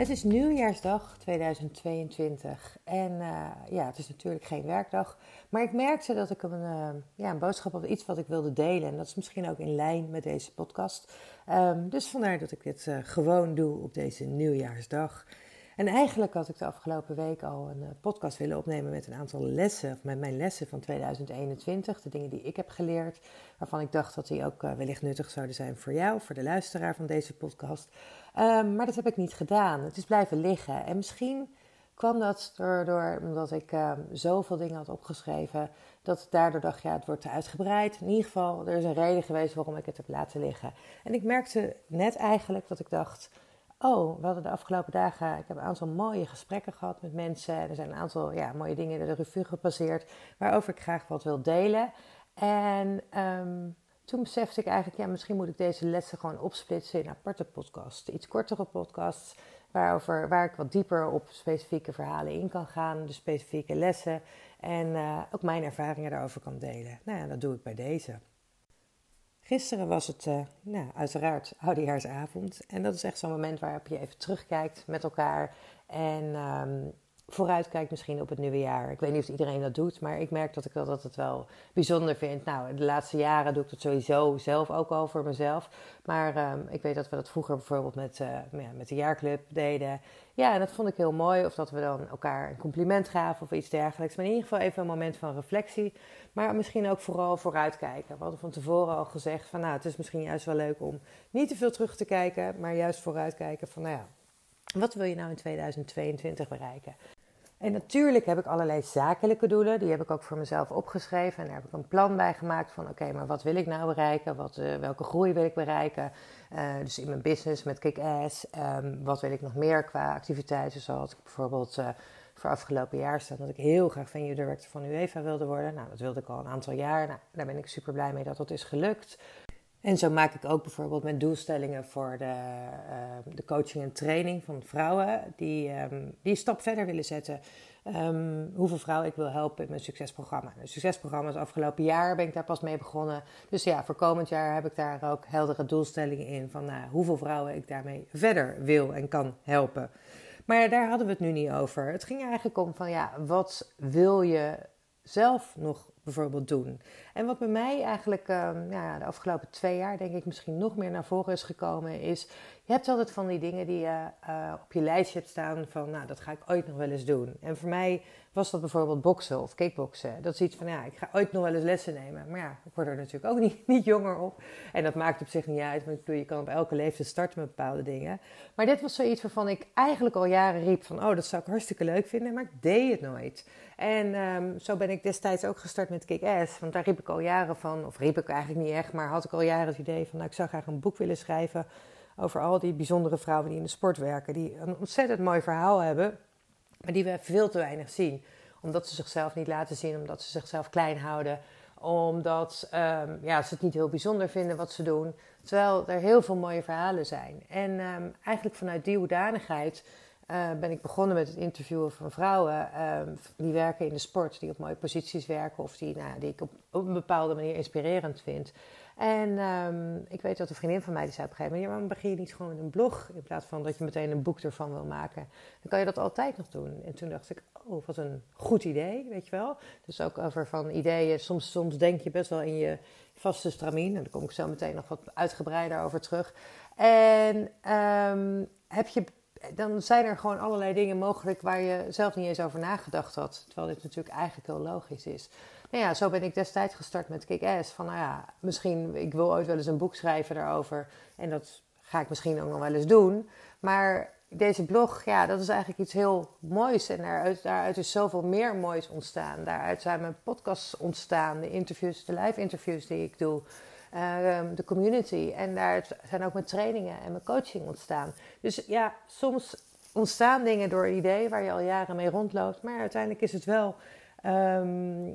Het is nieuwjaarsdag 2022 en uh, ja, het is natuurlijk geen werkdag, maar ik merkte dat ik een, uh, ja, een boodschap had, iets wat ik wilde delen en dat is misschien ook in lijn met deze podcast. Um, dus vandaar dat ik dit uh, gewoon doe op deze nieuwjaarsdag. En eigenlijk had ik de afgelopen week al een podcast willen opnemen met een aantal lessen, of met mijn lessen van 2021, de dingen die ik heb geleerd, waarvan ik dacht dat die ook wellicht nuttig zouden zijn voor jou, voor de luisteraar van deze podcast. Um, maar dat heb ik niet gedaan. Het is blijven liggen. En misschien kwam dat door, omdat ik um, zoveel dingen had opgeschreven, dat daardoor dacht, ja, het wordt te uitgebreid. In ieder geval, er is een reden geweest waarom ik het heb laten liggen. En ik merkte net eigenlijk dat ik dacht, oh, we hadden de afgelopen dagen, ik heb een aantal mooie gesprekken gehad met mensen. Er zijn een aantal ja, mooie dingen in de revue gepasseerd, waarover ik graag wat wil delen. En um, toen besefte ik eigenlijk, ja, misschien moet ik deze lessen gewoon opsplitsen in aparte podcasts. Iets kortere podcasts, waarover, waar ik wat dieper op specifieke verhalen in kan gaan, de specifieke lessen. En uh, ook mijn ervaringen daarover kan delen. Nou ja, dat doe ik bij deze. Gisteren was het uh, nou, uiteraard oudejaarsavond. En dat is echt zo'n moment waarop je even terugkijkt met elkaar. En um, vooruitkijkt misschien op het nieuwe jaar. Ik weet niet of iedereen dat doet, maar ik merk dat ik dat altijd wel bijzonder vind. Nou, de laatste jaren doe ik dat sowieso zelf ook al voor mezelf. Maar um, ik weet dat we dat vroeger bijvoorbeeld met, uh, ja, met de jaarclub deden. Ja, en dat vond ik heel mooi. Of dat we dan elkaar een compliment gaven of iets dergelijks. Maar in ieder geval even een moment van reflectie. Maar misschien ook vooral vooruitkijken. We hadden van tevoren al gezegd van nou, het is misschien juist wel leuk om niet te veel terug te kijken. Maar juist vooruitkijken van nou ja, wat wil je nou in 2022 bereiken? En natuurlijk heb ik allerlei zakelijke doelen. Die heb ik ook voor mezelf opgeschreven. En daar heb ik een plan bij gemaakt van... oké, maar wat wil ik nou bereiken? Wat, uh, welke groei wil ik bereiken? Uh, dus in mijn business met Kick-Ass. Um, wat wil ik nog meer qua activiteiten? Zoals ik bijvoorbeeld uh, voor afgelopen jaar staan... dat ik heel graag venue director van UEFA wilde worden. Nou, dat wilde ik al een aantal jaar. Nou, daar ben ik super blij mee dat dat is gelukt. En zo maak ik ook bijvoorbeeld mijn doelstellingen voor de, uh, de coaching en training van vrouwen die, um, die een stap verder willen zetten. Um, hoeveel vrouwen ik wil helpen in mijn succesprogramma. Een succesprogramma het afgelopen jaar ben ik daar pas mee begonnen. Dus ja, voor komend jaar heb ik daar ook heldere doelstellingen in van nou, hoeveel vrouwen ik daarmee verder wil en kan helpen. Maar daar hadden we het nu niet over. Het ging eigenlijk om van ja, wat wil je zelf nog bijvoorbeeld doen. En wat bij mij eigenlijk um, ja, de afgelopen twee jaar, denk ik, misschien nog meer naar voren is gekomen, is je hebt altijd van die dingen die je uh, op je lijstje hebt staan van, nou, dat ga ik ooit nog wel eens doen. En voor mij was dat bijvoorbeeld boksen of kickboksen. Dat is iets van, ja, ik ga ooit nog wel eens lessen nemen. Maar ja, ik word er natuurlijk ook niet, niet jonger op. En dat maakt op zich niet uit, want ik bedoel, je kan op elke leeftijd starten met bepaalde dingen. Maar dit was zoiets waarvan ik eigenlijk al jaren riep van, oh, dat zou ik hartstikke leuk vinden, maar ik deed het nooit. En um, zo ben ik destijds ook gestart met Kick-Ass. Want daar riep ik al jaren van, of riep ik eigenlijk niet echt, maar had ik al jaren het idee van, nou, ik zou graag een boek willen schrijven over al die bijzondere vrouwen die in de sport werken. Die een ontzettend mooi verhaal hebben, maar die we veel te weinig zien. Omdat ze zichzelf niet laten zien, omdat ze zichzelf klein houden. Omdat um, ja, ze het niet heel bijzonder vinden wat ze doen. Terwijl er heel veel mooie verhalen zijn. En um, eigenlijk vanuit die hoedanigheid uh, ben ik begonnen met het interviewen van vrouwen uh, die werken in de sport, die op mooie posities werken of die, nou, die ik op, een bepaalde manier inspirerend vind. En um, ik weet dat een vriendin van mij die zei op een gegeven moment: ja, maar begin je niet gewoon met een blog in plaats van dat je meteen een boek ervan wil maken? Dan kan je dat altijd nog doen. En toen dacht ik: oh, wat een goed idee, weet je wel. Dus ook over van ideeën. Soms, soms denk je best wel in je vaste stramien. En daar kom ik zo meteen nog wat uitgebreider over terug. En um, heb je dan zijn er gewoon allerlei dingen mogelijk waar je zelf niet eens over nagedacht had. Terwijl dit natuurlijk eigenlijk heel logisch is. Nou ja, zo ben ik destijds gestart met Kick-Ass. Van nou ja, misschien, ik wil ooit wel eens een boek schrijven daarover. En dat ga ik misschien ook nog wel eens doen. Maar deze blog, ja, dat is eigenlijk iets heel moois. En daaruit, is zoveel meer moois ontstaan. Daaruit zijn mijn podcasts ontstaan, de interviews, de live interviews die ik doe. Ehm, de community. En daar zijn ook mijn trainingen en mijn coaching ontstaan. Dus ja, soms ontstaan dingen door idee waar je al jaren mee rondloopt. Maar uiteindelijk is het wel. Ehm,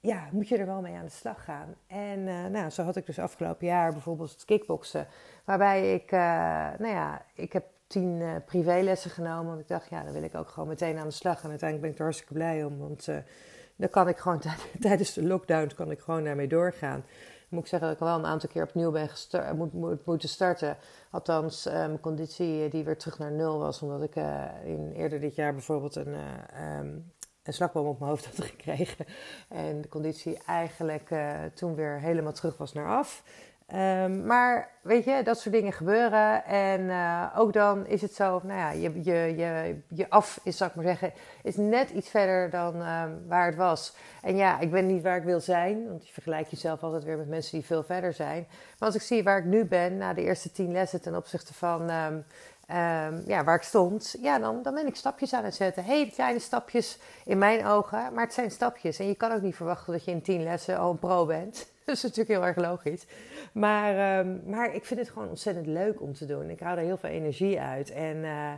ja, moet je er wel mee aan de slag gaan. En uh, nou, zo had ik dus afgelopen jaar bijvoorbeeld het kickboksen. Waarbij ik, uh, nou ja, ik heb tien uh, privélessen genomen. Want ik dacht, ja, dan wil ik ook gewoon meteen aan de slag. En uiteindelijk ben ik er hartstikke blij om. Want dan kan ik gewoon tijdens de lockdown kan ik gewoon daarmee doorgaan. Moet ik zeggen dat ik wel een aantal keer opnieuw ben gestart, moet, moet, moeten starten. Althans, mijn conditie die weer terug naar nul was. Omdat ik in, eerder dit jaar bijvoorbeeld een... Um, een slagboom op mijn hoofd had gekregen. En de conditie eigenlijk uh, toen weer helemaal terug was naar af. Um, maar weet je, dat soort dingen gebeuren. En uh, ook dan is het zo, nou ja, je, je, je, je af is, zal ik maar zeggen, is net iets verder dan um, waar het was. En ja, ik ben niet waar ik wil zijn, want je vergelijkt jezelf altijd weer met mensen die veel verder zijn. Maar als ik zie waar ik nu ben, na de eerste tien lessen ten opzichte van um, um, ja, waar ik stond, ja, dan, dan ben ik stapjes aan het zetten. Hele kleine stapjes in mijn ogen, maar het zijn stapjes. En je kan ook niet verwachten dat je in tien lessen al een pro bent. Dat is natuurlijk heel erg logisch. Maar, um, maar ik vind het gewoon ontzettend leuk om te doen. Ik hou er heel veel energie uit. En uh,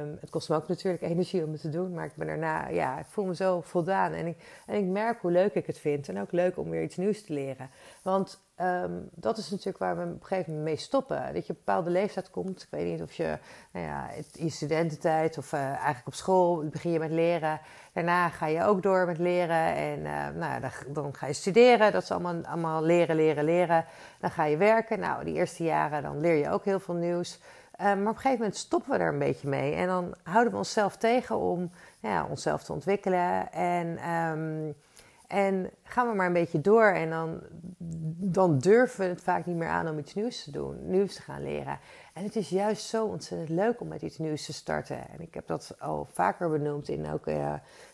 um, het kost me ook natuurlijk energie om het te doen. Maar ik ben daarna, ja, ik voel me zo voldaan. En ik, en ik merk hoe leuk ik het vind. En ook leuk om weer iets nieuws te leren. Want Um, dat is natuurlijk waar we op een gegeven moment mee stoppen. Dat je op een bepaalde leeftijd komt. Ik weet niet of je nou ja, in studententijd of uh, eigenlijk op school begin je met leren. Daarna ga je ook door met leren. En uh, nou, dan, dan, ga je studeren. Dat is allemaal, allemaal leren, leren, leren. Dan ga je werken. Nou, die eerste jaren dan leer je ook heel veel nieuws. Um, maar op een gegeven moment stoppen we er een beetje mee. En dan houden we onszelf tegen om nou ja, onszelf te ontwikkelen. En... Um, en gaan we maar een beetje door en dan, dan durven we het vaak niet meer aan om iets nieuws te doen, nieuws te gaan leren. En het is juist zo ontzettend leuk om met iets nieuws te starten. En ik heb dat al vaker benoemd in ook uh,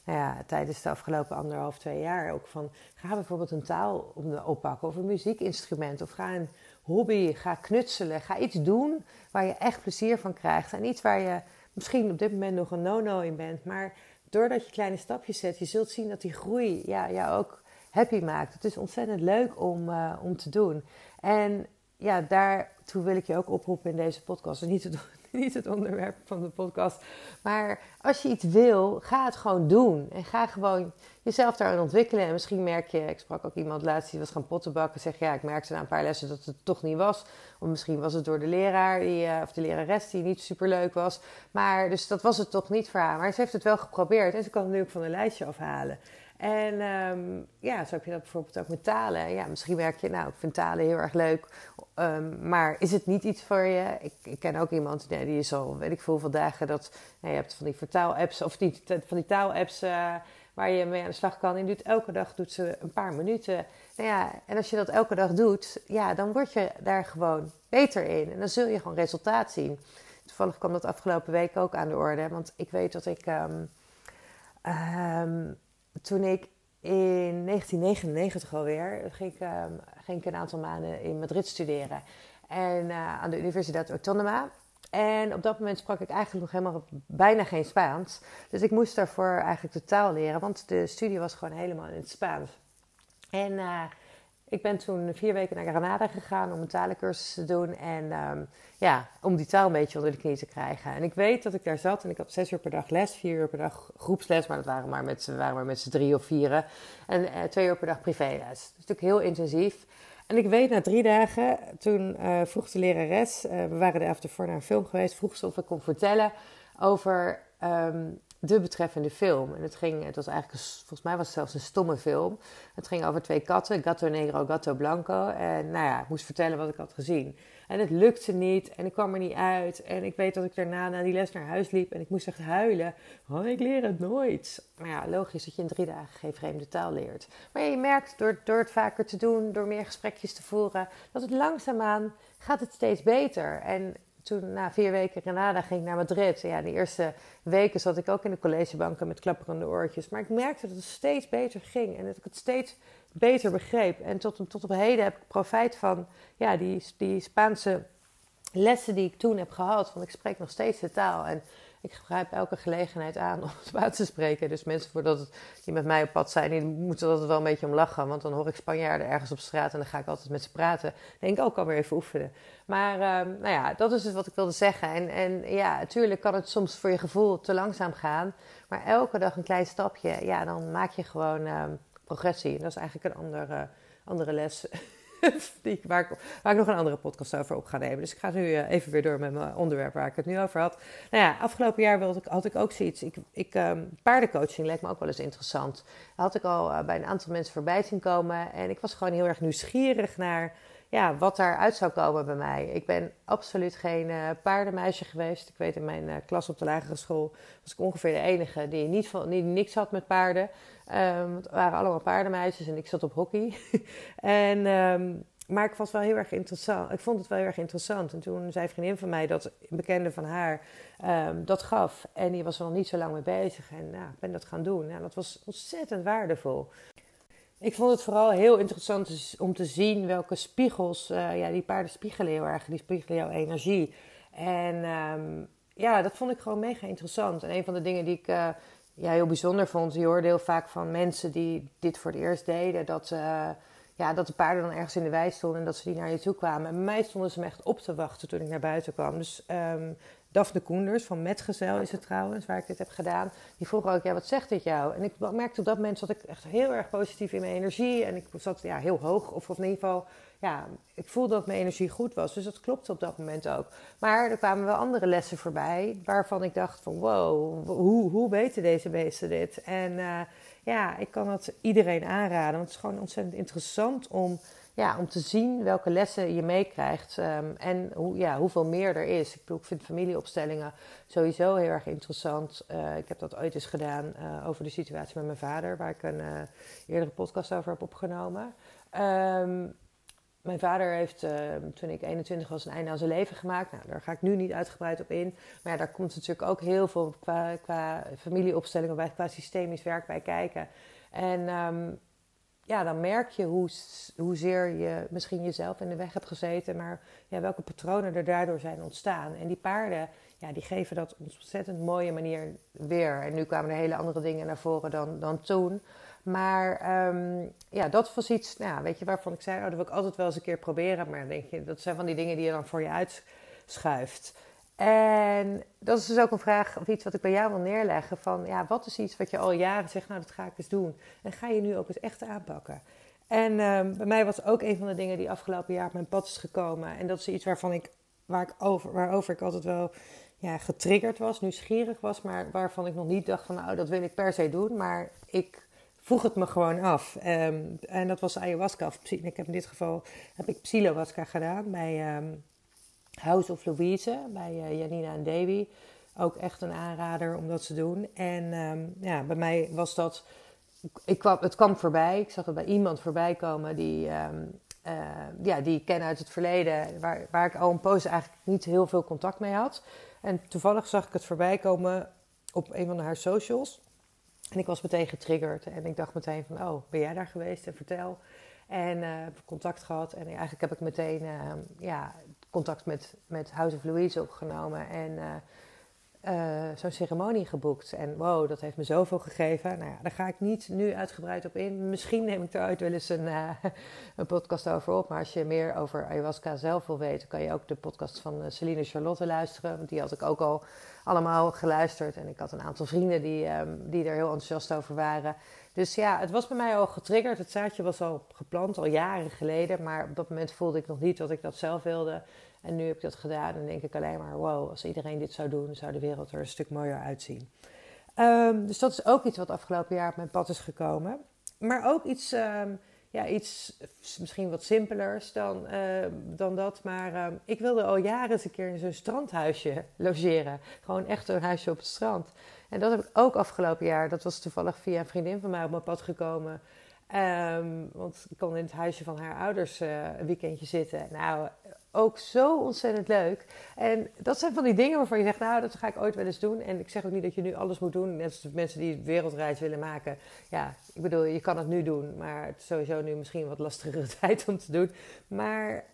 nou ja, tijdens de afgelopen anderhalf, twee jaar. Ook van ga bijvoorbeeld een taal oppakken of een muziekinstrument of ga een hobby, ga knutselen, ga iets doen waar je echt plezier van krijgt. En iets waar je misschien op dit moment nog een no-no in bent, maar doordat je kleine stapjes zet, je zult zien dat die groei ja, jou ook happy maakt. Het is ontzettend leuk om, uh, om te doen. En ja, daartoe wil ik je ook oproepen in deze podcast. En niet het, niet het onderwerp van de podcast. Maar als je iets wil, ga het gewoon doen. En ga gewoon jezelf daarin ontwikkelen. En misschien merk je, ik sprak ook iemand laatst die was gaan pottenbakken. Zeg ja, ik merkte na een paar lessen dat het toch niet was. Of misschien was het door de leraar die, uh, of de lerares die niet super leuk was. Maar dus dat was het toch niet voor haar. Maar ze heeft het wel geprobeerd en ze kan het nu ook van een lijstje afhalen. En um, ja, zo heb je dat bijvoorbeeld ook met talen. Ja, misschien merk je, nou, ik vind talen heel erg leuk. Um, maar is het niet iets voor je? Ik, ik ken ook iemand, die is al, weet ik veel, veel dagen dat... Je hebt van die vertaalapps, of niet, van die taalapps... Uh, waar je mee aan de slag kan. En doet elke dag doet ze een paar minuten. Nou ja, en als je dat elke dag doet, ja, dan word je daar gewoon beter in. En dan zul je gewoon resultaat zien. Toevallig kwam dat afgelopen week ook aan de orde. Want ik weet dat ik um, um, toen ik in 1999 alweer ging ik, um, ging ik een aantal maanden in Madrid studeren. En uh, aan de Universiteit Autonoma. En op dat moment sprak ik eigenlijk nog helemaal bijna geen Spaans. Dus ik moest daarvoor eigenlijk de taal leren, want de studie was gewoon helemaal in het Spaans. En uh, ik ben toen vier weken naar Granada gegaan om een talencursus te doen. En um, ja, om die taal een beetje onder de knie te krijgen. En ik weet dat ik daar zat en ik had zes uur per dag les, vier uur per dag groepsles. Maar dat waren maar met, waren maar met z'n drie of vieren. En uh, twee uur per dag privéles. Dat is natuurlijk heel intensief. En ik weet na drie dagen, toen uh, vroeg de lerares, uh, we waren de avond ervoor naar een film geweest, vroeg ze of ik kon vertellen over um, de betreffende film. En het ging, het was eigenlijk, volgens mij was het zelfs een stomme film. Het ging over twee katten, Gatto Negro, Gatto Blanco. En nou ja, ik moest vertellen wat ik had gezien. En het lukte niet en ik kwam er niet uit. En ik weet dat ik daarna na die les naar huis liep en ik moest echt huilen. Oh, ik leer het nooit. Maar ja, logisch dat je in drie dagen geen vreemde taal leert. Maar je merkt door, door het vaker te doen, door meer gesprekjes te voeren, dat het langzaamaan gaat het steeds beter. En toen na vier weken Granada ging ik naar Madrid. Ja, de eerste weken zat ik ook in de collegebanken met klapperende oortjes. Maar ik merkte dat het steeds beter ging en dat ik het steeds beter begreep. En tot, tot op heden heb ik profijt van ja, die, die Spaanse lessen die ik toen heb gehad. Want ik spreek nog steeds de taal. En ik grijp elke gelegenheid aan om het uit te spreken. Dus mensen voordat die met mij op pad zijn, die moeten er altijd wel een beetje om lachen. Want dan hoor ik Spanjaarden ergens op straat en dan ga ik altijd met ze praten. Denk ik, ook oh, alweer even oefenen. Maar ehm, nou ja, dat is dus wat ik wilde zeggen. En, en ja, natuurlijk kan het soms voor je gevoel te langzaam gaan. Maar elke dag een klein stapje, ja, dan maak je gewoon ehm, progressie. En dat is eigenlijk een andere, andere les waar, ik, ik nog een andere podcast over op ga nemen. Dus ik ga nu eh, even weer door met mijn onderwerp waar ik het nu over had. Nou ja, afgelopen jaar wilde ik, had ik ook zoiets. Ik, ik, um, paardencoaching leek me ook wel eens interessant. Dat had ik al uh, bij een aantal mensen voorbij zien komen. En ik was gewoon heel erg nieuwsgierig naar ja, wat daaruit zou komen bij mij. Ik ben absoluut geen uh, paardenmeisje geweest. Ik weet in mijn uh, klas op de lagere school was ik ongeveer de enige die, niet van, die niks had met paarden. Um, het waren allemaal paardenmeisjes en ik zat op hockey. en, um, maar ik het wel heel erg interessant. Ik vond het wel heel erg interessant. En toen zei een vriendin van mij dat een bekende van haar um, dat gaf. En die was er nog niet zo lang mee bezig. En nou, ik ben dat gaan doen. Nou, dat was ontzettend waardevol. Ik vond het vooral heel interessant om te zien welke spiegels, uh, ja, die paarden spiegelen heel erg, die spiegelen jouw energie. En um, ja, dat vond ik gewoon mega interessant. En een van de dingen die ik uh, ja, heel bijzonder vond, je hoorde heel vaak van mensen die dit voor het eerst deden, dat, ja, dat de paarden dan ergens in de wei stonden en dat ze die naar je toe kwamen. En bij mij stonden ze me echt op te wachten toen ik naar buiten kwam. Dus um, Daphne Koenders van Metgezel is het trouwens, waar ik dit heb gedaan. Die vroeg ook, ja, wat zegt dit jou? En ik merkte op dat moment dat ik echt heel erg positief in mijn energie. En ik zat ja, heel hoog, of, in ieder geval, ja, ik voelde dat mijn energie goed was. Dus dat klopte op dat moment ook. Maar er kwamen wel andere lessen voorbij, waarvan ik dacht van, wow, hoe, hoe weten deze beesten dit? En uh, ja, ik kan het iedereen aanraden, want het is gewoon ontzettend interessant om ja, om te zien welke lessen je meekrijgt um, en hoe, ja, hoeveel meer er is. Ik, bedoel, ik vind familieopstellingen sowieso heel erg interessant. Uh, ik heb dat ooit eens gedaan uh, over de situatie met mijn vader, waar ik een uh, eerdere podcast over heb opgenomen. Um, mijn vader heeft ehm, toen ik 21 was een einde aan zijn leven gemaakt. Nou, daar ga ik nu niet uitgebreid op in. Maar ja, daar komt natuurlijk ook heel veel qua, qua familieopstellingen qua systemisch werk bij kijken. En ja, dan merk je hoe, hoezeer je misschien jezelf in de weg hebt gezeten, maar ja, welke patronen er daardoor zijn ontstaan. En die paarden, ja, die geven dat op een ontzettend mooie manier weer. En nu kwamen er hele andere dingen naar voren dan, dan toen. Maar um, ja, dat was iets, nou, weet je, waarvan ik zei, oh, dat wil ik altijd wel eens een keer proberen. Maar denk je, dat zijn van die dingen die je dan voor je uitschuift. En dat is dus ook een vraag of iets wat ik bij jou wil neerleggen. Van ja, wat is iets wat je al jaren zegt, nou dat ga ik eens doen. En ga je nu ook eens echt aanpakken. En um, bij mij was ook een van de dingen die afgelopen jaar op mijn pad is gekomen. En dat is iets waarvan ik, waar ik over, waarover ik altijd wel ja, getriggerd was, nieuwsgierig was. Maar waarvan ik nog niet dacht van nou dat wil ik per se doen. Maar ik vroeg het me gewoon af. Um, en dat was ayahuasca. Heb in dit geval heb ik psilohuasca gedaan bij... Um, House of Louise bij uh, Janina en Davy. Ook echt een aanrader om dat te doen. En um, ja, bij mij was dat. Ik kwam, het kwam voorbij. Ik zag het bij iemand voorbij komen die, um, uh, ja, die ik ken uit het verleden. Waar, waar ik al een poos eigenlijk niet heel veel contact mee had. En toevallig zag ik het voorbij komen op een van haar socials. En ik was meteen getriggerd. En ik dacht meteen van, oh, ben jij daar geweest? En vertel. En uh, contact gehad. En eigenlijk heb ik meteen uh, ja, contact met, met House of Louise opgenomen. En uh, uh, zo'n ceremonie geboekt. En wow, dat heeft me zoveel gegeven. Nou ja, daar ga ik niet nu uitgebreid op in. Misschien neem ik eruit wel eens een, uh, een podcast over op. Maar als je meer over ayahuasca zelf wil weten, kan je ook de podcast van Celine Charlotte luisteren. Want die had ik ook al allemaal geluisterd. En ik had een aantal vrienden die, um, die er heel enthousiast over waren. Dus ja, het was bij mij al getriggerd. Het zaadje was al geplant, al jaren geleden. Maar op dat moment voelde ik nog niet dat ik dat zelf wilde. En nu heb ik dat gedaan en denk ik alleen maar: wow, als iedereen dit zou doen, zou de wereld er een stuk mooier uitzien. Um, dus dat is ook iets wat afgelopen jaar op mijn pad is gekomen. Maar ook iets, um, ja, iets misschien wat simpelers dan, uh, dan dat. Maar ik wilde al jaren eens een keer in zo'n strandhuisje logeren. Gewoon echt een huisje op het strand. En dat heb ik ook afgelopen jaar. Dat was toevallig via een vriendin van mij op mijn pad gekomen. Um, want ik kon in het huisje van haar ouders uh, een weekendje zitten. Nou, ook zo ontzettend leuk. En dat zijn van die dingen waarvan je zegt, nou, dat ga ik ooit wel eens doen. En ik zeg ook niet dat je nu alles moet doen. Net als de mensen die wereldreis willen maken. Ja, ik bedoel, je kan het nu doen. Maar het is sowieso nu misschien wat lastigere tijd om te doen. Maar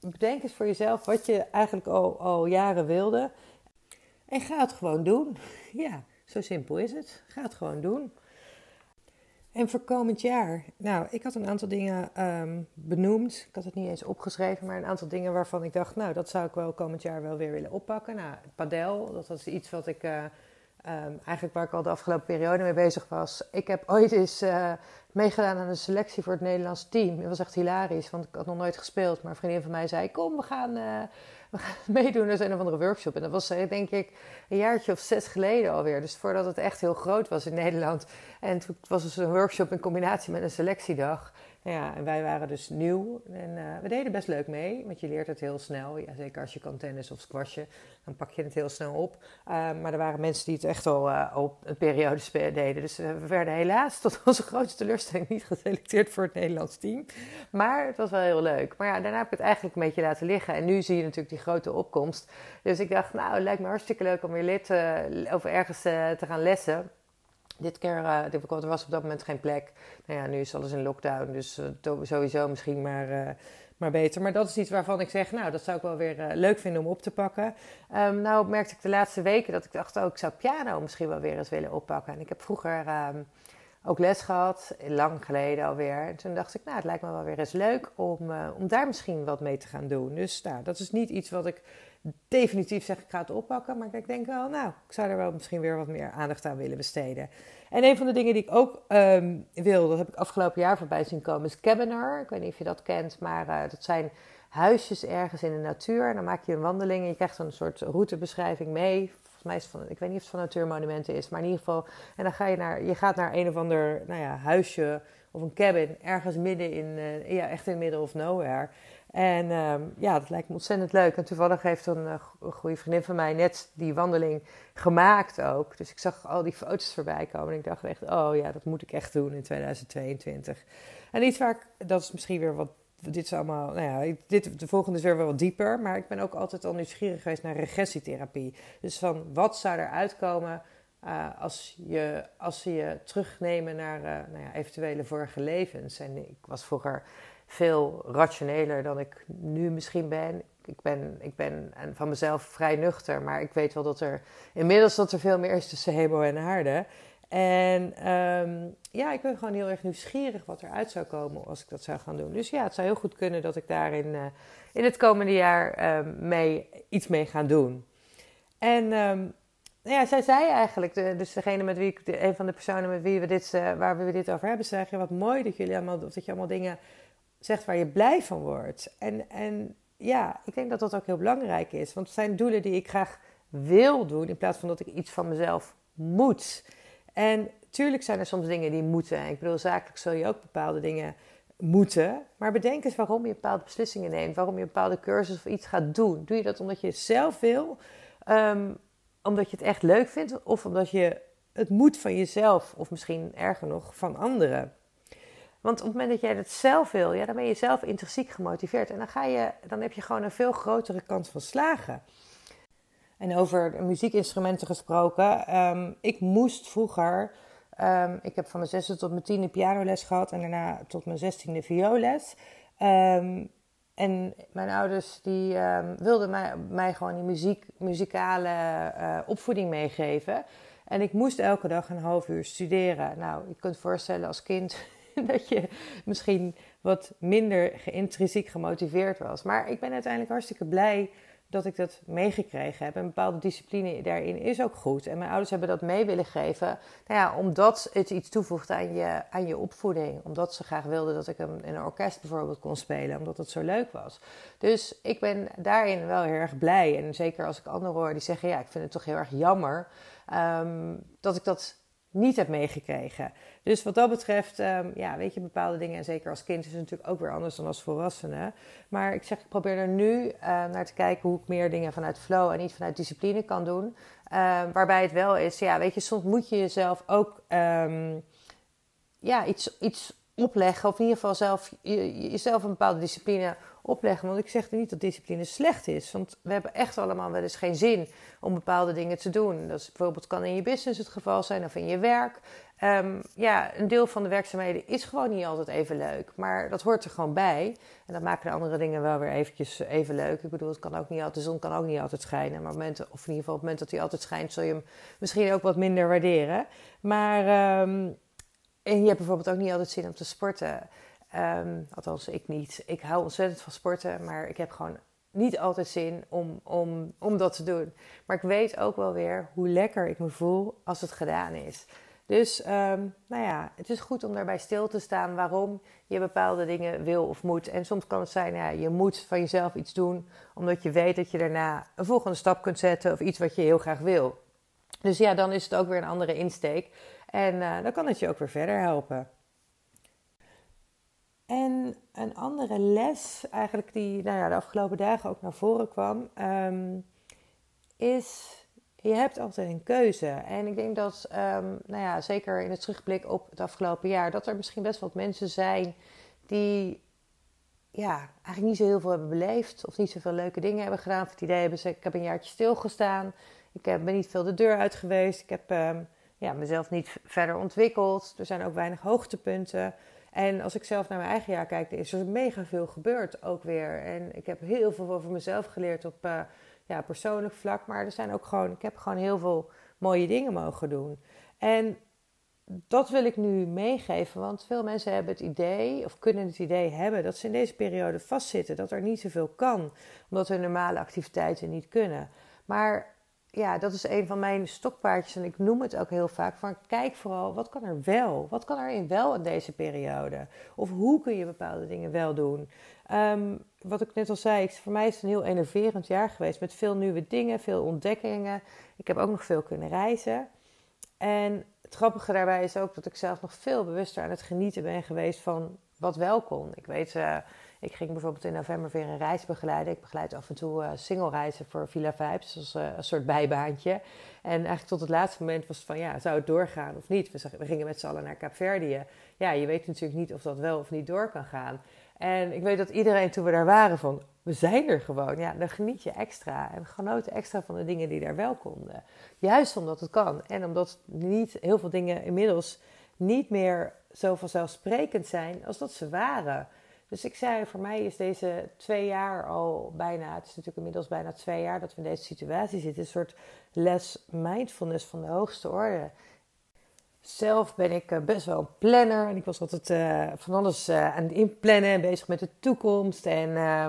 bedenk eens voor jezelf wat je eigenlijk al, al jaren wilde. En ga het gewoon doen. Ja, zo simpel is het. Ga het gewoon doen. En voor komend jaar, nou, ik had een aantal dingen um, benoemd. Ik had het niet eens opgeschreven, maar een aantal dingen waarvan ik dacht, nou, dat zou ik wel komend jaar wel weer willen oppakken. Nou, padel, dat was iets wat ik uh, um, eigenlijk waar ik al de afgelopen periode mee bezig was. Ik heb ooit eens uh, meegedaan aan de selectie voor het Nederlands team. Het was echt hilarisch, want ik had nog nooit gespeeld. Maar een vriendin van mij zei, kom, we gaan... Uh, meedoen aan een of andere workshop. En dat was denk ik een jaartje of zes geleden alweer. Dus voordat het echt heel groot was in Nederland. En toen was het een workshop in combinatie met een selectiedag. Ja, en wij waren dus nieuw en uh, we deden best leuk mee, want je leert het heel snel. Ja, zeker als je kan tennis of squashen, dan pak je het heel snel op. Uh, maar er waren mensen die het echt al uh, op een periode deden. Dus we werden helaas tot onze grootste teleurstelling niet geselecteerd voor het Nederlands team. Maar het was wel heel leuk. Maar ja, daarna heb ik het eigenlijk een beetje laten liggen. En nu zie je natuurlijk die grote opkomst. Dus ik dacht, nou, het lijkt me hartstikke leuk om weer lid of ergens te gaan lessen. Dit keer uh, er was op dat moment geen plek. Nou ja, nu is alles in lockdown, dus uh, sowieso misschien maar, uh, maar beter. Maar dat is iets waarvan ik zeg, nou, dat zou ik wel weer leuk vinden om op te pakken. Um, nou merkte ik de laatste weken dat ik dacht, oh, ik zou piano misschien wel weer eens willen oppakken. En ik heb vroeger um, ook les gehad, lang geleden alweer. En toen dacht ik, nou, het lijkt me wel weer eens leuk om, om daar misschien wat mee te gaan doen. Dus nou, dat is niet iets wat ik definitief zeg ik ga het oppakken. Maar ik denk wel, nou, ik zou er wel misschien weer wat meer aandacht aan willen besteden. En een van de dingen die ik ook um, wil, dat heb ik afgelopen jaar voorbij zien komen, is Cabinar. Ik weet niet of je dat kent, maar uh, dat zijn huisjes ergens in de natuur. En dan maak je een wandeling en je krijgt een soort routebeschrijving mee. Volgens mij is het van, ik weet niet of het van natuurmonumenten is, maar in ieder geval. En dan ga je naar, je gaat naar een of ander, nou ja, huisje of een cabin ergens midden in, uh, ja, echt in the middle of nowhere. En um, ja, dat lijkt me ontzettend leuk. En toevallig heeft een, uh, een goede vriendin van mij net die wandeling gemaakt ook. Dus ik zag al die foto's voorbij komen. En ik dacht echt, oh ja, dat moet ik echt doen in 2022. En iets waar ik, dat is misschien weer wat, dit is allemaal, nou ja, dit, de volgende is weer wel dieper. Maar ik ben ook altijd al nieuwsgierig geweest naar regressietherapie. Dus van, wat zou er uitkomen uh, als, je, als ze je terugnemen naar uh, nou ja, eventuele vorige levens? En ik was vroeger veel rationeler dan ik nu misschien ben. Ik ben, ik ben van mezelf vrij nuchter, maar ik weet wel dat er inmiddels dat er veel meer is tussen hemel en aarde. En um, ja, ik ben gewoon heel erg nieuwsgierig wat eruit zou komen als ik dat zou gaan doen. Dus ja, het zou heel goed kunnen dat ik daarin uh, in het komende jaar um, mee, iets mee ga doen. En um, ja, zij zei eigenlijk, dus degene met wie ik, de, een van de personen met wie we dit, uh, waar we dit over hebben, zei: Wat mooi dat jullie allemaal, dat je allemaal dingen zegt waar je blij van wordt. En, en ja, ik denk dat dat ook heel belangrijk is. Want het zijn doelen die ik graag wil doen, in plaats van dat ik iets van mezelf moet. En tuurlijk zijn er soms dingen die moeten. Ik bedoel, zakelijk zul je ook bepaalde dingen moeten. Maar bedenk eens waarom je bepaalde beslissingen neemt. Waarom je een bepaalde cursus of iets gaat doen. Doe je dat omdat je het zelf wil? Um, omdat je het echt leuk vindt? Of omdat je het moet van jezelf? Of misschien erger nog, van anderen? Want op het moment dat jij dat zelf wil, ja, dan ben je zelf intrinsiek gemotiveerd. En dan, ga je, dan heb je gewoon een veel grotere kans van slagen. En over muziekinstrumenten gesproken. Um, ik moest vroeger. Um, ik heb van mijn zesde tot mijn tiende pianoles gehad. En daarna tot mijn zestiende violes. Um, en mijn ouders die wilden mij, mij gewoon die muziek, muzikale uh, opvoeding meegeven. En ik moest elke dag een half uur studeren. Nou, je kunt voorstellen als kind dat je misschien wat minder intrinsiek gemotiveerd was. Maar ik ben uiteindelijk hartstikke blij dat ik dat meegekregen heb. Een bepaalde discipline daarin is ook goed. En mijn ouders hebben dat mee willen geven. Nou ja, omdat het iets toevoegt aan je, aan je opvoeding. Omdat ze graag wilden dat ik hem in een orkest bijvoorbeeld kon spelen. Omdat het zo leuk was. Dus ik ben daarin wel heel erg blij. En zeker als ik anderen hoor die zeggen... ja, ik vind het toch heel erg jammer... Um, dat ik dat niet heb meegekregen. Dus wat dat betreft, um, ja, weet je, bepaalde dingen, en zeker als kind is het natuurlijk ook weer anders dan als volwassene. Maar ik zeg, ik probeer er nu uh, naar te kijken hoe ik meer dingen vanuit flow en niet vanuit discipline kan doen. Uh, waarbij het wel is, ja, weet je, soms moet je jezelf ook um, ja, iets, iets opleggen. Of in ieder geval zelf, jezelf een bepaalde discipline opleggen. Want ik zeg niet dat discipline slecht is. Want we hebben echt allemaal wel eens geen zin om bepaalde dingen te doen. Dat is bijvoorbeeld kan in je business het geval zijn of in je werk. Um, ja, een deel van de werkzaamheden is gewoon niet altijd even leuk. Maar dat hoort er gewoon bij. En dat maken de andere dingen wel weer eventjes even leuk. Ik bedoel, het kan ook niet altijd, de zon kan ook niet altijd schijnen. Maar op momenten, of in ieder geval op het moment dat hij altijd schijnt, zul je hem misschien ook wat minder waarderen. Maar um, en je hebt bijvoorbeeld ook niet altijd zin om te sporten. Um, althans, ik niet. Ik hou ontzettend van sporten, maar ik heb gewoon niet altijd zin om, om, om dat te doen. Maar ik weet ook wel weer hoe lekker ik me voel als het gedaan is. Dus um, nou ja, het is goed om daarbij stil te staan waarom je bepaalde dingen wil of moet. En soms kan het zijn, ja, je moet van jezelf iets doen, omdat je weet dat je daarna een volgende stap kunt zetten of iets wat je heel graag wil. Dus ja, dan is het ook weer een andere insteek. En uh, dan kan het je ook weer verder helpen. En een andere les, eigenlijk die nou ja, de afgelopen dagen ook naar voren kwam, um, is je hebt altijd een keuze. En ik denk dat, um, nou ja, zeker in het terugblik op het afgelopen jaar, dat er misschien best wat mensen zijn die ja, eigenlijk niet zo heel veel hebben beleefd of niet zoveel leuke dingen hebben gedaan. Of het idee hebben ze, ik heb een jaartje stilgestaan, ik heb, ben niet veel de deur uit geweest, ik heb um, ja, mezelf niet verder ontwikkeld. Er zijn ook weinig hoogtepunten. En als ik zelf naar mijn eigen jaar kijk, is er mega veel gebeurd ook weer. En ik heb heel veel over mezelf geleerd op uh, ja, persoonlijk vlak. Maar er zijn ook gewoon, ik heb gewoon heel veel mooie dingen mogen doen. En dat wil ik nu meegeven, want veel mensen hebben het idee, of kunnen het idee hebben, dat ze in deze periode vastzitten, dat er niet zoveel kan, omdat hun normale activiteiten niet kunnen. Maar ja, dat is een van mijn stokpaardjes en ik noem het ook heel vaak. Van kijk vooral, wat kan er wel? Wat kan er in wel in deze periode? Of hoe kun je bepaalde dingen wel doen? Um, wat ik net al zei, voor mij is het een heel enerverend jaar geweest. Met veel nieuwe dingen, veel ontdekkingen. Ik heb ook nog veel kunnen reizen. En het grappige daarbij is ook dat ik zelf nog veel bewuster aan het genieten ben geweest van wat wel kon. Ik weet... Uh, ik ging bijvoorbeeld in november weer een reis begeleiden. Ik begeleid af en toe uh, single reizen voor Villa Vibes, als uh, een soort bijbaantje. En eigenlijk tot het laatste moment was het van, ja, zou het doorgaan of niet? We, we gingen met z'n allen naar Kaapverdië. Ja, je weet natuurlijk niet of dat wel of niet door kan gaan. En ik weet dat iedereen toen we daar waren van, we zijn er gewoon. Ja, dan geniet je extra. En genoten extra van de dingen die daar wel konden. Juist omdat het kan. En omdat niet heel veel dingen inmiddels niet meer zo vanzelfsprekend zijn als dat ze waren. Dus ik zei, voor mij is deze twee jaar al bijna, het is natuurlijk inmiddels bijna twee jaar dat we in deze situatie zitten, een soort les mindfulness van de hoogste orde. Zelf ben ik eh, best wel een planner en ik was altijd uh, van alles uh, aan het inplannen en bezig met de toekomst. En uh,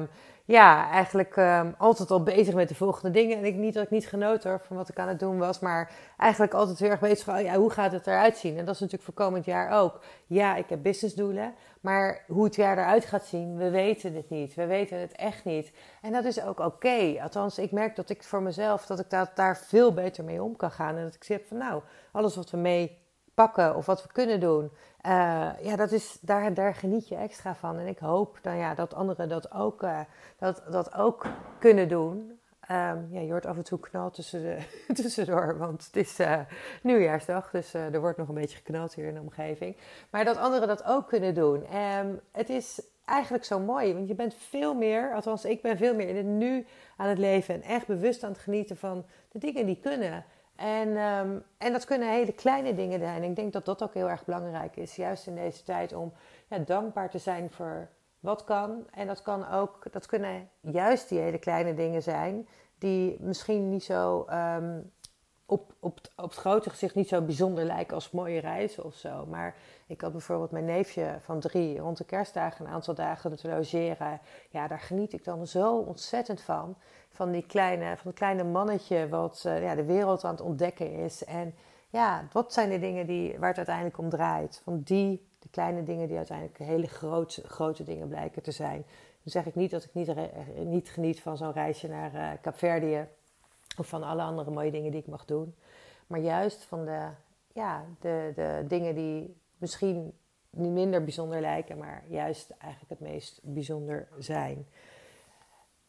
ja, eigenlijk um, altijd al bezig met de volgende dingen. En ik niet dat ik niet genoten van wat ik aan het doen was, maar eigenlijk altijd heel erg bezig van, oh ja, hoe gaat het eruit zien? En dat is natuurlijk voor komend jaar ook. Ja, ik heb businessdoelen, maar hoe het jaar eruit gaat zien, we weten het niet. We weten het echt niet. En dat is ook oké. Althans, ik merk dat ik voor mezelf, dat ik daar veel beter mee om kan gaan. En dat ik zeg van, nou, alles wat we mee pakken of wat we kunnen doen, uh, ja, dat is, daar, daar geniet je extra van. En ik hoop dan, ja, dat anderen dat ook, uh, dat, dat ook kunnen doen. Um, ja, je hoort af en toe knal tussen de, tussendoor, want het is uh, nieuwjaarsdag, dus er wordt nog een beetje geknald hier in de omgeving. Maar dat anderen dat ook kunnen doen. Um, het is eigenlijk zo mooi, want je bent veel meer, althans ik ben veel meer in het nu aan het leven en echt bewust aan het genieten van de dingen die kunnen. En, um, en dat kunnen hele kleine dingen zijn. Ik denk dat dat ook heel erg belangrijk is, juist in deze tijd, om ja, dankbaar te zijn voor wat kan. En dat, kan ook, dat kunnen juist die hele kleine dingen zijn, die misschien niet zo um, op, op, op het grote gezicht niet zo bijzonder lijken als mooie reizen of zo. Maar ik had bijvoorbeeld mijn neefje van drie rond de kerstdagen een aantal dagen te logeren. Ja, daar geniet ik dan zo ontzettend van van, die kleine, van het kleine mannetje wat uh, ja, de wereld aan het ontdekken is. En ja, wat zijn de dingen die, waar het uiteindelijk om draait? Van die, de kleine dingen die uiteindelijk hele grote, grote dingen blijken te zijn. Dan zeg ik niet dat ik niet, niet geniet van zo'n reisje naar uh, Kaapverdië. Van alle andere mooie dingen die ik mag doen. Maar juist van de, ja, de, de dingen die misschien niet minder bijzonder lijken, maar juist eigenlijk het meest bijzonder zijn.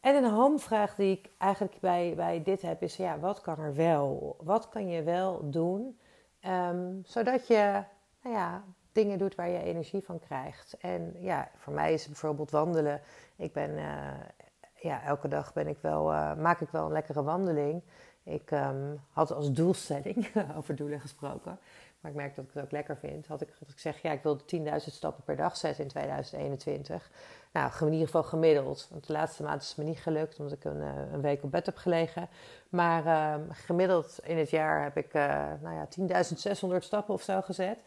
En een hamvraag die ik eigenlijk bij, bij dit heb is: ja, wat kan er wel? Wat kan je wel doen? Um, zodat je nou ja, dingen doet waar je energie van krijgt. En ja, voor mij is bijvoorbeeld wandelen. Ik ben, uh, ja, elke dag ben ik wel, uh, maak ik wel een lekkere wandeling. Ik um, had als doelstelling, over doelen gesproken, maar ik merk dat ik het ook lekker vind. Had ik, ik zeg, ja, ik wilde 10.000 stappen per dag zetten in 2021. Nou, in ieder geval gemiddeld. Want de laatste maand is het me niet gelukt, omdat ik een, eh, een week op bed heb gelegen. Maar uh, gemiddeld in het jaar heb ik uh, nou ja, 10.600 stappen of zo gezet.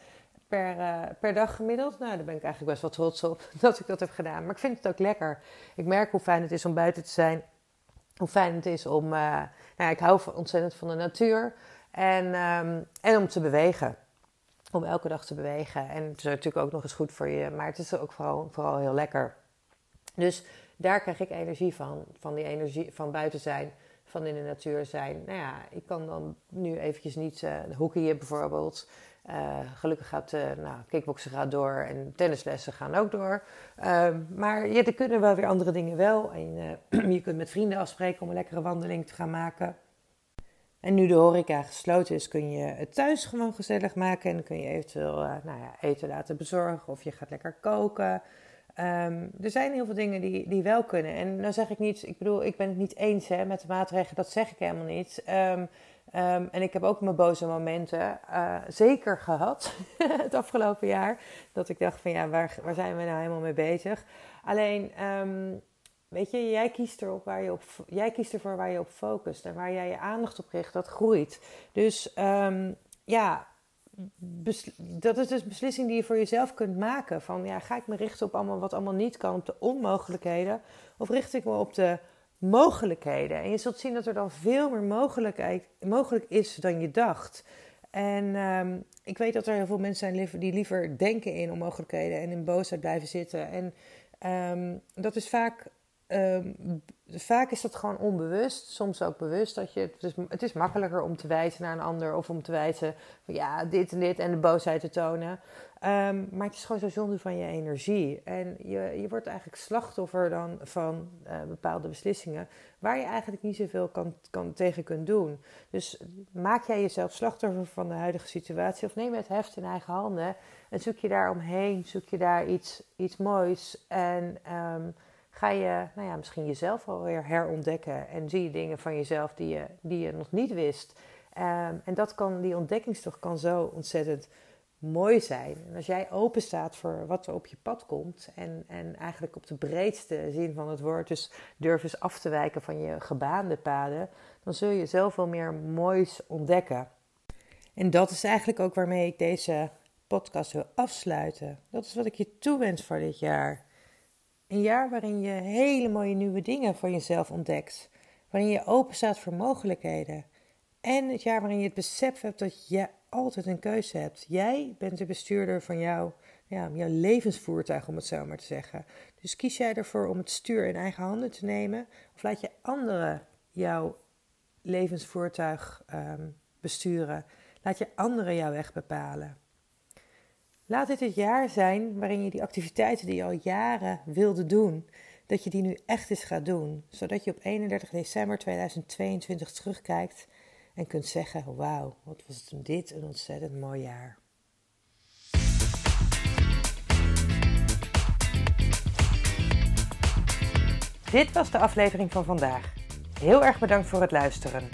Per, uh, per dag gemiddeld. Nou, daar ben ik eigenlijk best wel trots op dat ik dat heb gedaan. Maar ik vind het ook lekker. Ik merk hoe fijn het is om buiten te zijn. Hoe fijn het is om... nou ja, ik hou ontzettend van de natuur. En, um, en om te bewegen om elke dag te bewegen. En het is natuurlijk ook nog eens goed voor je, maar het is ook vooral, vooral heel lekker. Dus daar krijg ik energie van. Van die energie van buiten zijn, van in de natuur zijn. Nou ja, ik kan dan nu eventjes niet uh, hockeyen bijvoorbeeld. Uh, gelukkig gaat uh, nou, kickboksen gaat door en tennislessen gaan ook door. Uh, maar ja, er kunnen wel weer andere dingen wel. En je kunt met vrienden afspreken om een lekkere wandeling te gaan maken. En nu de horeca gesloten is, kun je het thuis gewoon gezellig maken. En dan kun je eventueel nou ja, eten laten bezorgen of je gaat lekker koken. Um, er zijn heel veel dingen die, die wel kunnen. En dan zeg ik niet, ik bedoel, ik ben het niet eens hè, met de maatregelen, dat zeg ik helemaal niet. Um, um, en ik heb ook mijn boze momenten uh, zeker gehad het afgelopen jaar. Dat ik dacht van ja, waar, waar zijn we nou helemaal mee bezig? Alleen, weet je, jij kiest, erop waar je op, jij kiest ervoor waar je op focust. En waar jij je aandacht op richt, dat groeit. Dus ja, dat is dus een beslissing die je voor jezelf kunt maken. Van ja, ga ik me richten op allemaal wat allemaal niet kan, op de onmogelijkheden, of richt ik me op de mogelijkheden? En je zult zien dat er dan veel meer mogelijk is dan je dacht. En um, ik weet dat er heel veel mensen zijn die liever denken in onmogelijkheden en in boosheid blijven zitten. En um, dat is vaak Um, vaak is dat gewoon onbewust, soms ook bewust. Dat je, het, is, het is makkelijker om te wijzen naar een ander of om te wijzen van ja, dit en dit en de boosheid te tonen. Um, maar het is gewoon zo zonde van je energie. En je, je wordt eigenlijk slachtoffer dan van uh, bepaalde beslissingen waar je eigenlijk niet zoveel kan, kan, tegen kunt doen. Dus maak jij jezelf slachtoffer van de huidige situatie of neem het heft in eigen handen en zoek je daar omheen, zoek je daar iets, iets moois en... Um, ga je nou ja, misschien jezelf alweer herontdekken en zie je dingen van jezelf die je, die je nog niet wist. Um, en dat kan, die ontdekkingstocht kan zo ontzettend mooi zijn. En als jij open staat voor wat er op je pad komt en, en eigenlijk op de breedste zin van het woord, dus durf eens af te wijken van je gebaande paden, dan zul je zoveel meer moois ontdekken. En dat is eigenlijk ook waarmee ik deze podcast wil afsluiten. Dat is wat ik je toewens voor dit jaar. Een jaar waarin je hele mooie nieuwe dingen voor jezelf ontdekt. Waarin je open staat voor mogelijkheden. En het jaar waarin je het besef hebt dat je altijd een keuze hebt. Jij bent de bestuurder van jouw, ja, jouw levensvoertuig, om het zo maar te zeggen. Dus kies jij ervoor om het stuur in eigen handen te nemen? Of laat je anderen jouw levensvoertuig um, besturen? Laat je anderen jouw weg bepalen? Laat dit het jaar zijn waarin je die activiteiten die je al jaren wilde doen, dat je die nu echt eens gaat doen. Zodat je op 31 december 2022 terugkijkt en kunt zeggen: Wauw, wat was dit een ontzettend mooi jaar. Dit was de aflevering van vandaag. Heel erg bedankt voor het luisteren.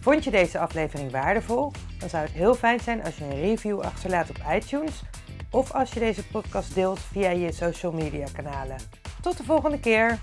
Vond je deze aflevering waardevol? Dan zou het heel fijn zijn als je een review achterlaat op iTunes of als je deze podcast deelt via je social media kanalen. Tot de volgende keer!